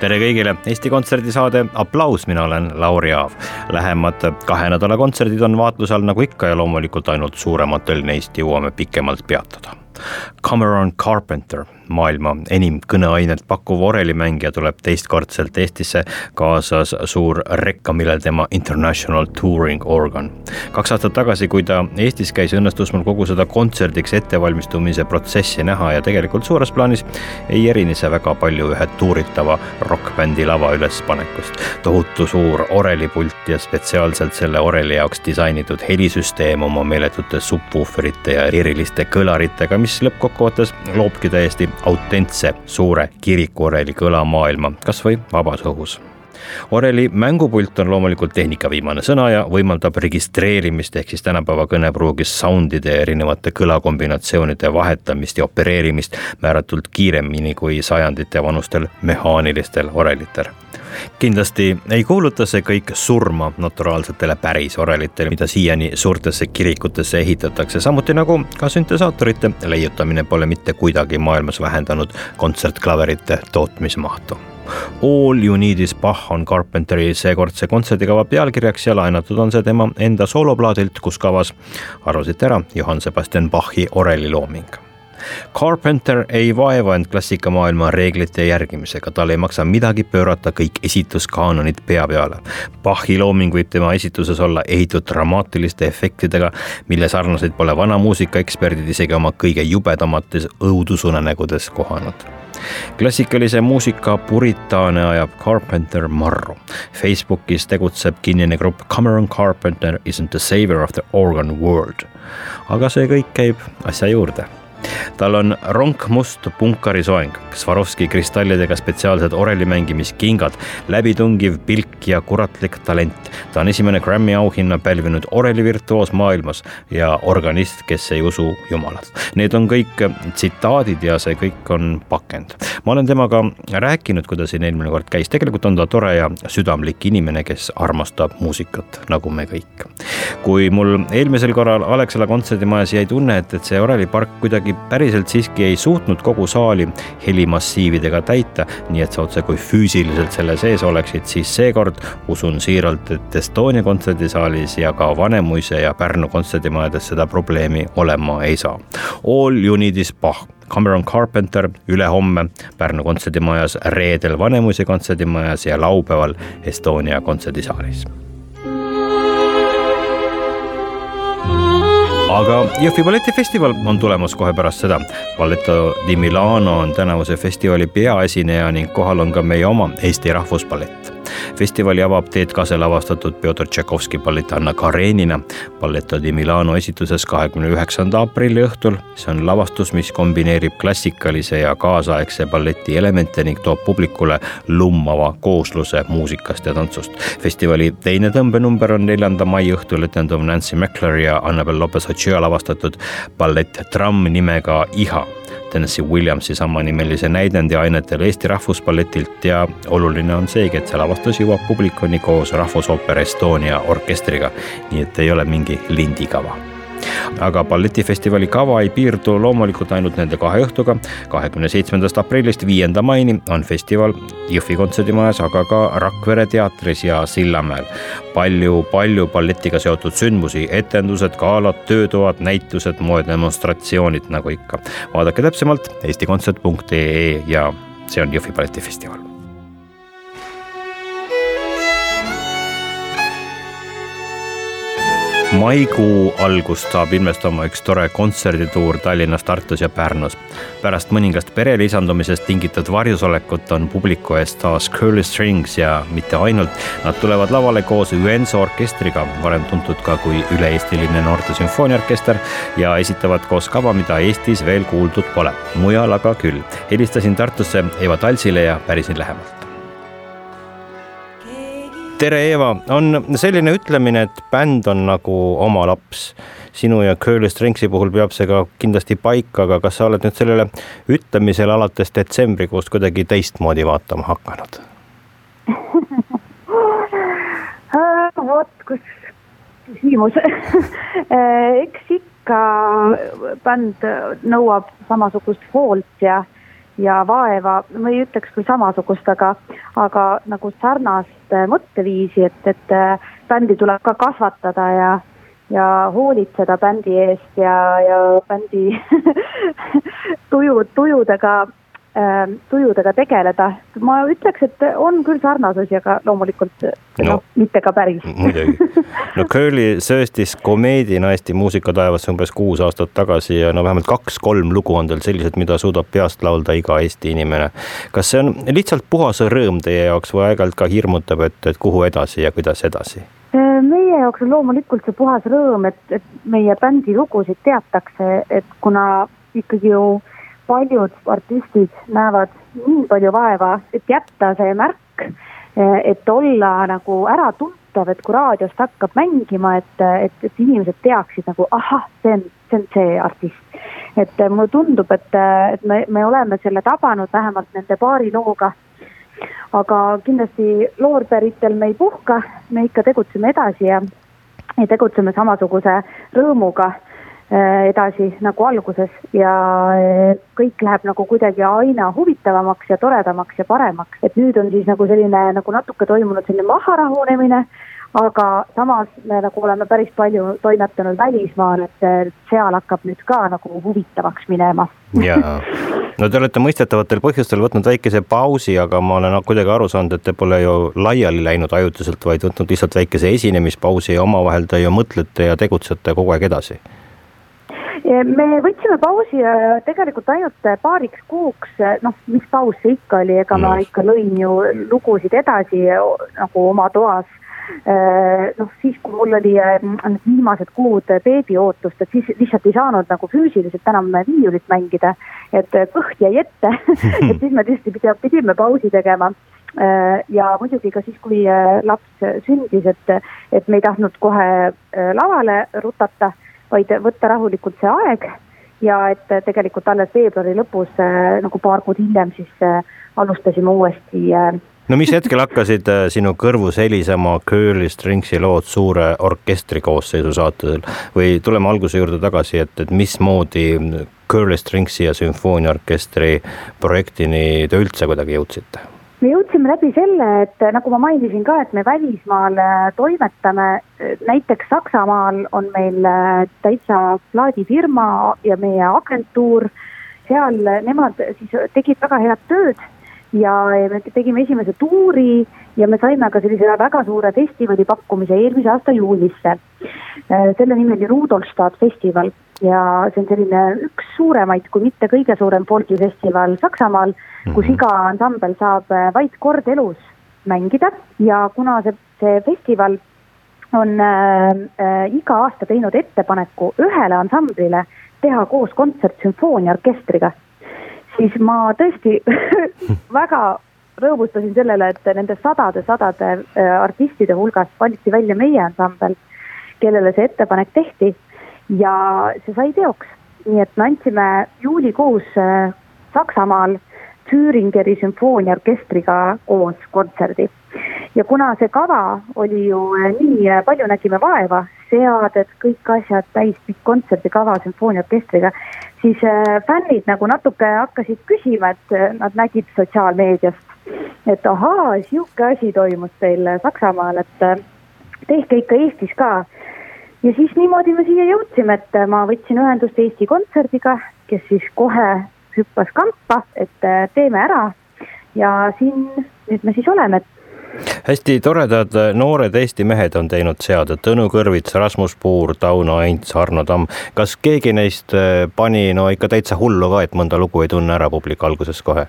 Tere kõigile, Eesti Kontserdi saade Applaus, mina olen Lauri Aav. Lähemad kahe nädala kontserdid on vaatluse all nagu ikka ja loomulikult ainult suurematel neist jõuame pikemalt peatuda. Cameron Carpenter maailma enim kõneainet pakkuv orelimängija tuleb teistkordselt Eestisse, kaasas suur rekka, millel tema International Touring Organ. kaks aastat tagasi, kui ta Eestis käis, õnnestus mul kogu seda kontserdiks ettevalmistumise protsessi näha ja tegelikult suures plaanis ei erine see väga palju ühe tuuritava rokkbändi lava ülespanekust. tohutu suur orelipult ja spetsiaalselt selle oreli jaoks disainitud helisüsteem oma meeletute subwooferite ja eriliste kõlaritega, mis lõppkokkuvõttes loobki täiesti autentse suure kirikuoreli kõlamaailma, kas või vabas õhus. Oreli mängupult on loomulikult tehnika viimane sõna ja võimaldab registreerimist ehk siis tänapäeva kõnepruugis sound'ide ja erinevate kõlakombinatsioonide vahetamist ja opereerimist määratult kiiremini kui sajandite vanustel mehaanilistel orelitel kindlasti ei kuuluta see kõik surma naturaalsetele pärisorelitele, mida siiani suurtesse kirikutesse ehitatakse, samuti nagu ka süntesaatorite leiutamine pole mitte kuidagi maailmas vähendanud kontsertklaverite tootmismahtu. All you need is Bach on Carpenteri seekordse kontserdikava pealkirjaks ja laenatud on see tema enda sooloplaadilt, kus kavas arvasite ära Johann Sebastian Bachi orelilooming Carpenter ei vaeva end klassikamaailma reeglite järgimisega, tal ei maksa midagi pöörata kõik esituskaanonid pea peale. Bachi looming võib tema esituses olla ehitud dramaatiliste efektidega, mille sarnaseid pole vana muusikaeksperdid isegi oma kõige jubedamates õudusunenägudes kohanud klassikalise muusika puritaane ajab Carpenter marru. Facebookis tegutseb kinnine grupp Cameron Carpenter isn't the savior of the organ world. aga see kõik käib asja juurde tal on ronkmust punkarisoeng, Swarovski kristallidega spetsiaalsed orelimängimiskingad, läbitungiv pilk ja kuratlik talent. ta on esimene Grammy auhinna pälvinud orelivirtuoos maailmas ja organist, kes ei usu jumalat. Need on kõik tsitaadid ja see kõik on pakend. ma olen temaga rääkinud, kui ta siin eelmine kord käis, tegelikult on ta tore ja südamlik inimene, kes armastab muusikat, nagu me kõik. kui mul eelmisel korral Alexela kontserdimajas jäi tunne, et, et see orelipark kuidagi päriselt siiski ei suutnud kogu saali helimassiividega täita, nii et sa otsekui füüsiliselt selle sees oleksid, siis seekord usun siiralt, et Estonia kontserdisaalis ja ka Vanemuise ja Pärnu kontserdimajades seda probleemi olema ei saa. All you need is Bach Cameron Carpenter ülehomme Pärnu kontserdimajas, reedel Vanemuise kontserdimajas ja laupäeval Estonia kontserdisaalis aga Jõhvi balletifestival on tulemas kohe pärast seda. Balletto di Milano on tänavuse festivali peaesineja ning kohal on ka meie oma Eesti Rahvusballett festivali avab Teet Kase lavastatud Pjotor Tšaikovski ballett Anna Karenina Balletto di Milano esituses kahekümne üheksanda aprilli õhtul. see on lavastus, mis kombineerib klassikalise ja kaasaegse balleti elemente ning toob publikule lummava koosluse muusikast ja tantsust. festivali teine tõmbenumber on neljanda mai õhtul etenduv Nancy McClure ja Annabel Lopez-Ochoa lavastatud ballett Tramm nimega Iha Tennessee Williamsi samanimelise näidendi ainetel Eesti Rahvusballetilt ja oluline on seegi, et see lavastus jõuab publikuni koos Rahvusooper Estonia orkestriga, nii et ei ole mingi lindikava aga balletifestivali kava ei piirdu loomulikult ainult nende kahe õhtuga. kahekümne seitsmendast aprillist viienda maini on festival Jõhvi kontserdimajas, aga ka Rakvere teatris ja Sillamäel. palju, palju balletiga seotud sündmusi, etendused, galad, töötoad, näitused, moedemonstratsioonid nagu ikka. vaadake täpsemalt eestikontsert.ee ja see on Jõhvi balletifestival maikuu algust saab ilmestama üks tore kontserdituur Tallinnas, Tartus ja Pärnus. pärast mõningast pere lisandumisest tingitud varjusolekut on publiku ees taas Curly Strings ja mitte ainult, nad tulevad lavale koos Üenso orkestriga, varem tuntud ka kui üle-eestiline noorte sümfooniaorkester ja esitavad koos kava, mida Eestis veel kuuldud pole, mujal aga küll. helistasin Tartusse Eva Talsile ja pärisin lähemalt tere, Eeva, on selline ütlemine, et bänd on nagu oma laps. sinu ja Curly Stringsi puhul peab see ka kindlasti paika, aga kas sa oled nüüd sellele ütlemisele alates detsembrikuust kuidagi teistmoodi vaatama hakanud? Vot kus küsimus. Eks ikka bänd nõuab samasugust hoolt ja ja vaeva, ma ei ütleks küll samasugust, aga, aga nagu sarnast äh, mõtteviisi, et, et äh, bändi tuleb ka kasvatada ja, ja hoolitseda bändi eest ja, ja bändi tuju, tujudega tujudega tegeleda. ma ütleks, et on küll sarnasusi, aga loomulikult no, no mitte ka päris. muidugi, no Curly sööstis komeedina Eesti muusikataevasse umbes kuus aastat tagasi ja no vähemalt kaks-kolm lugu on tal sellised, mida suudab peast laulda iga Eesti inimene. kas see on lihtsalt puhas rõõm teie jaoks või aeg-ajalt ka hirmutab, et, et kuhu edasi ja kuidas edasi? Äh, meie jaoks on loomulikult see puhas rõõm, et, et meie bändi lugusid teatakse, et kuna ikkagi ju paljud artistid näevad nii palju vaeva, et jätta see märk, et olla nagu äratuntav, et kui raadiost hakkab mängima, et, et, et inimesed teaksid nagu ahah, see on, see on see artist. et mulle tundub, et, et me, me oleme selle tabanud vähemalt nende paari looga. aga kindlasti loorberitel me ei puhka, me ikka tegutseme edasi ja, ja tegutseme samasuguse rõõmuga Äh, edasi nagu alguses ja äh, kõik läheb nagu kuidagi aina huvitavamaks ja toredamaks ja paremaks, et nüüd on siis nagu selline nagu natuke toimunud selline maharahunemine, aga samas me nagu oleme päris palju toimetanud välismaal, et seal hakkab nüüd ka nagu huvitavaks minema. jaa, no te olete mõistetavatel põhjustel võtnud väikese pausi, aga ma olen kuidagi aru saanud, et te pole ju laiali läinud ajutiselt, vaid võtnud lihtsalt väikese esinemispausi ja omavahel te ju mõtlete ja tegutsete kogu aeg edasi me võtsime pausi tegelikult ainult paariks kuuks, noh, mis paus see ikka oli, ega ma ikka lõin ju lugusid edasi nagu oma toas. noh, siis kui mul oli need viimased kuud beebiootust, et siis lihtsalt ei saanud nagu füüsiliselt enam viiulit mängida, et kõht jäi ette. Et siis me tõesti pidime pausi tegema. Ja muidugi ka siis, kui laps sündis, et, et me ei tahtnud kohe lavale rutata vaid võtta rahulikult see aeg ja et tegelikult alles veebruari lõpus äh, nagu paar kuud hiljem siis äh, alustasime uuesti. No mis hetkel hakkasid sinu kõrvus helisema Curly Stringsi lood suure orkestri koosseisu saatel või tuleme alguse juurde tagasi, et, et mismoodi Curly Stringsi ja sümfooniaorkestri projektini te üldse kuidagi jõudsite? Me jõudsime läbi selle, et nagu ma mainisin ka, et me välismaal äh, toimetame, näiteks Saksamaal on meil äh, täitsa plaadifirma ja meie agentuur, seal nemad siis tegid väga head tööd ja me tegime esimese tuuri ja me saime ka sellise väga suure festivali pakkumise eelmise aasta juunisse. Äh, selle nimi oli Rudolstadt festival ja see on selline üks suuremaid, kui mitte kõige suurem folgifestival Saksamaal, kus mhm. iga ansambel saab äh, vaid kord elus mängida ja kuna see, see festival on äh, äh, iga aasta teinud ettepaneku ühele ansamblile teha koos kontsert sümfooniaorkestriga, siis ma tõesti väga rõõmustasin sellele, et nende sadade-sadade äh, artistide hulgast valiti välja meie ansambel, kellele see ettepanek tehti ja see sai teoks. nii et me andsime juulikuus äh, Saksamaal Thüringeri sümfooniaorkestriga koos kontserdi. ja kuna see kava oli ju äh, nii, äh, palju nägime vaeva, seaded, kõik asjad, täispikk kontserdikava sümfooniaorkestriga, siis fännid nagu natuke hakkasid küsima, et nad nägid sotsiaalmeediast, et ahaa, sihuke asi toimus teil Saksamaal, et tehke ikka Eestis ka ja siis niimoodi me siia jõudsime, et ma võtsin ühendust Eesti Kontserdiga, kes siis kohe hüppas kampa, et äh, teeme ära. ja siin nüüd me siis oleme, hästi toredad noored Eesti mehed on teinud seade, Tõnu Kõrvits, Rasmus Puur, Tauno Aints, Arno Tamm. kas keegi neist äh, pani no ikka täitsa hullu ka, et mõnda lugu ei tunne ära publik alguses kohe?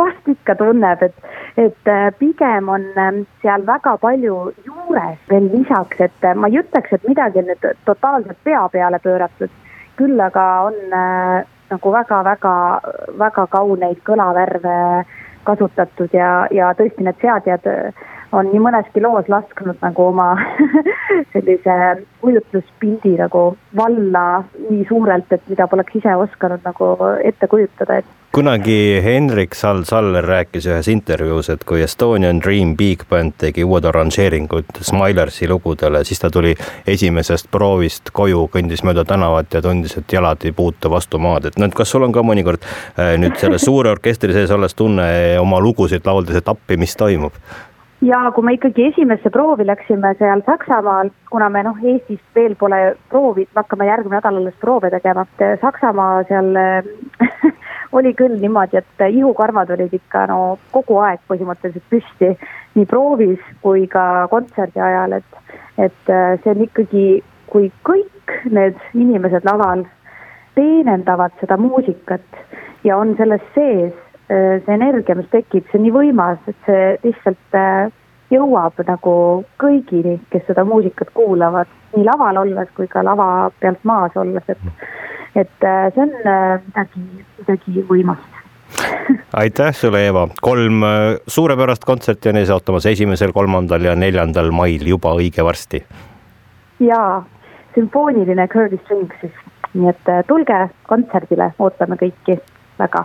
vast ikka tunneb, et, et äh, pigem on ähm, seal väga palju juures veel lisaks, et äh, ma ei ütleks, et midagi on nüüd totaalselt pea peale pööratud. küll aga on äh, nagu väga-väga-väga kauneid kõlavärve kasutatud ja, ja tõesti need seadjad on nii mõneski loos lasknud nagu oma sellise kujutluspildi nagu valla nii suurelt, et mida poleks ise osanud nagu ette kujutada, et kunagi Henrik Sall Saller rääkis ühes intervjuus, et kui Estonian Dream Big Band tegi uued arranžeeringud Smilersi lugudele, siis ta tuli esimesest proovist koju, kõndis mööda tänavat ja tundis, et jalad ei puutu vastu maad, et noh, et kas sul on ka mõnikord äh, nüüd selle suure orkestri sees olles tunne oma lugusid lauldes, et appi, mis toimub? Ja kui me ikkagi esimesse proovi läksime seal Saksamaal, kuna me noh, Eestis veel pole proovi, me hakkame järgmine nädal alles proove tegema, Saksamaa seal oli küll niimoodi, et ihukarvad olid ikka no kogu aeg põhimõtteliselt püsti nii proovis kui ka kontserdi ajal, et, et äh, see on ikkagi, kui kõik need inimesed laval teenendavad seda muusikat ja on selles sees äh, see energia, mis tekib, see on nii võimas, et see lihtsalt äh, jõuab nagu kõigini, kes seda muusikat kuulavad, nii laval olles kui ka lava pealt maas olles, et et äh, see on äh, midagi, midagi võimast. Aitäh sulle, Eeva, kolm äh, suurepärast kontserti on ees ootamas esimesel, kolmandal ja neljandal mail juba õige varsti. ja, sümfooniline Curly Strings siis, nii et tulge kontserdile, ootame kõiki väga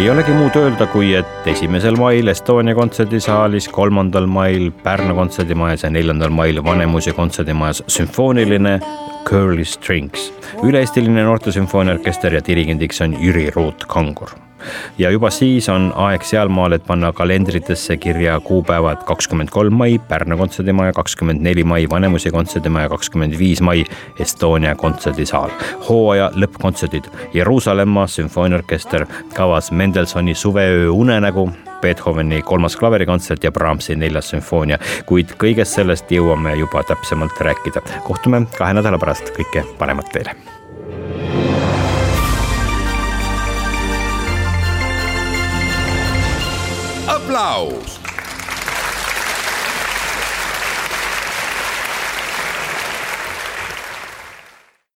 ei olegi muud öelda, kui et esimesel mail Estonia kontserdisaalis, kolmandal mail Pärnu kontserdimajas ja neljandal mail Vanemuise kontserdimajas sümfooniline Curly Strings. üle-eestiline noortesümfooniaorkester ja dirigendiks on Jüri Ruut-Kangur ja juba siis on aeg sealmaal, et panna kalendritesse kirja kuupäevad kakskümmend kolm mai Pärnu kontserdimaja, kakskümmend neli mai Vanemuise kontserdimaja, kakskümmend viis mai Estonia kontserdisaal. hooaja lõppkontserdid Jeruusalemma sümfooniaorkester kavas Mendelssohni Suveöö unenägu Beethoveni kolmas klaverikontsert ja Brahmsi neljas sümfoonia, kuid kõigest sellest jõuame juba täpsemalt rääkida. kohtume kahe nädala pärast, kõike paremat teile aplaus